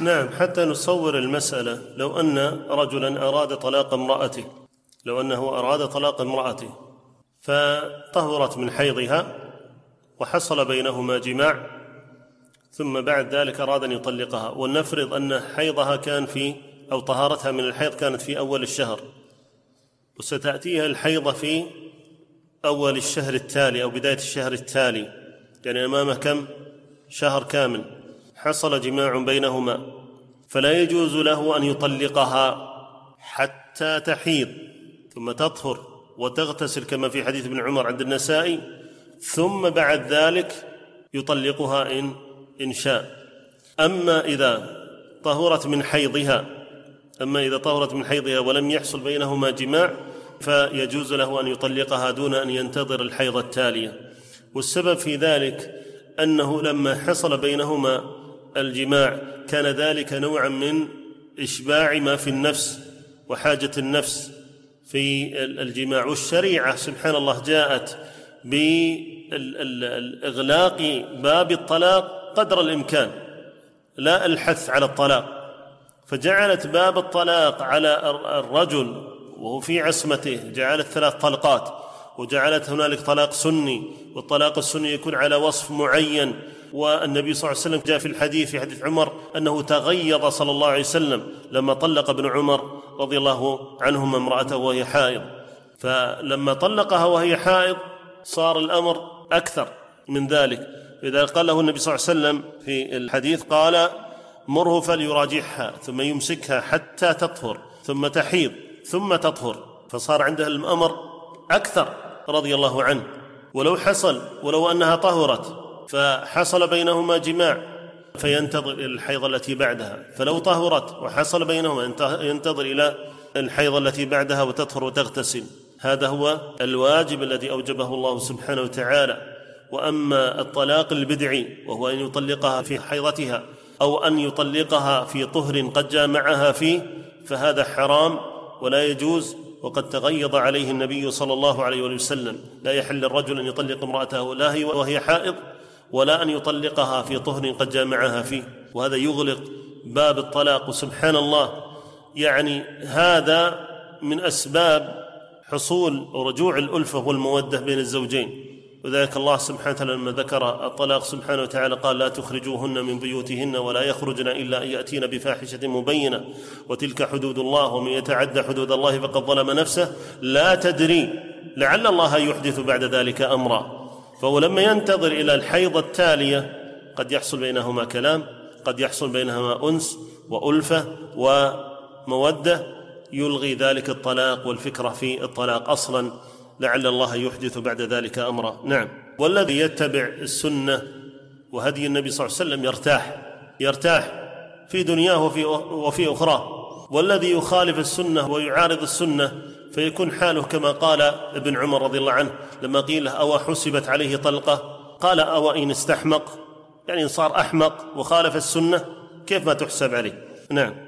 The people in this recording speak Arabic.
نعم حتى نصور المسألة. لو أن رجلا أراد طلاق امرأته لو أنه أراد طلاق امرأته فطهرت من حيضها وحصل بينهما جماع ثم بعد ذلك أراد أن يطلقها. ولنفرض أن حيضها كان في أو طهارتها من الحيض كانت في أول الشهر. وستأتيها الحيضة في أول الشهر التالي أو بداية الشهر التالي. يعني أمامه كم؟ شهر كامل. حصل جماع بينهما فلا يجوز له أن يطلقها حتى تحيض ثم تطهر وتغتسل كما في حديث ابن عمر عند النسائي ثم بعد ذلك يطلقها إن إن شاء. أما إذا طهرت من حيضها أما إذا طهرت من حيضها ولم يحصل بينهما جماع فيجوز له أن يطلقها دون أن ينتظر الحيض التالية. والسبب في ذلك أنه لما حصل بينهما الجماع كان ذلك نوعا من إشباع ما في النفس وحاجة النفس في الجماع. والشريعة سبحان الله جاءت بإغلاق باب الطلاق قدر الإمكان لا الحث على الطلاق. فجعلت باب الطلاق على الرجل وهو في عصمته جعلت ثلاث طلقات وجعلت هنالك طلاق سني والطلاق السني يكون على وصف معين. والنبي صلى الله عليه وسلم جاء في الحديث في حديث عمر أنه تغيظ صلى الله عليه وسلم لما طلق ابن عمر رضي الله عنهما امرأته وهي حائض. فلما طلقها وهي حائض صار الأمر أكثر من ذلك. إذا قال له النبي صلى الله عليه وسلم في الحديث قال مره فليراجعها ثم يمسكها حتى تطهر ثم تحيض ثم تطهر. فصار عنده الأمر أكثر رضي الله عنه. ولو حصل ولو أنها طهرت فحصل بينهما جماع فينتظر إلى الحيض التي بعدها. فلو طهرت وحصل بينهما ينتظر إلى الحيض التي بعدها وتطهر وتغتسل. هذا هو الواجب الذي أوجبه الله سبحانه وتعالى. وأما الطلاق البدعي وهو أن يطلقها في حيضتها أو أن يطلقها في طهر قد جامعها فيه فهذا حرام ولا يجوز. وقد تغيظ عليه النبي صلى الله عليه وسلم. لا يحل الرجل أن يطلق امرأته لا هي وهي حائض ولا أن يطلقها في طهر قد جامعها فيه وهذا يغلق باب الطلاق. سبحان الله يعني هذا من أسباب حصول رجوع الألفة والمودة بين الزوجين. وذلك الله سبحانه وتعالى لما ذكر الطلاق سبحانه وتعالى قال لا تخرجوهن من بيوتهن ولا يخرجن إلا أن يأتين بفاحشة مبينة. وتلك حدود الله ومن يتعدى حدود الله فقد ظلم نفسه. لا تدري. لعل الله يحدث بعد ذلك أمرا. فهو لما ينتظر إلى الحيض التالية قد يحصل بينهما كلام قد يحصل بينهما أنس وألفة ومودة يلغي ذلك الطلاق والفكرة في الطلاق أصلا لعل الله يحدث بعد ذلك امرا نعم. والذي يتبع السنة وهدي النبي صلى الله عليه وسلم يرتاح يرتاح في دنياه وفي وفي اخراه والذي يخالف السنة ويعارض السنة فيكون حاله كما قال ابن عمر رضي الله عنه لما قيل له أو حسبت عليه طلقة؟ قال أو إن استحمق يعني إن صار أحمق وخالف السنة كيف ما تحسب عليه؟ نعم.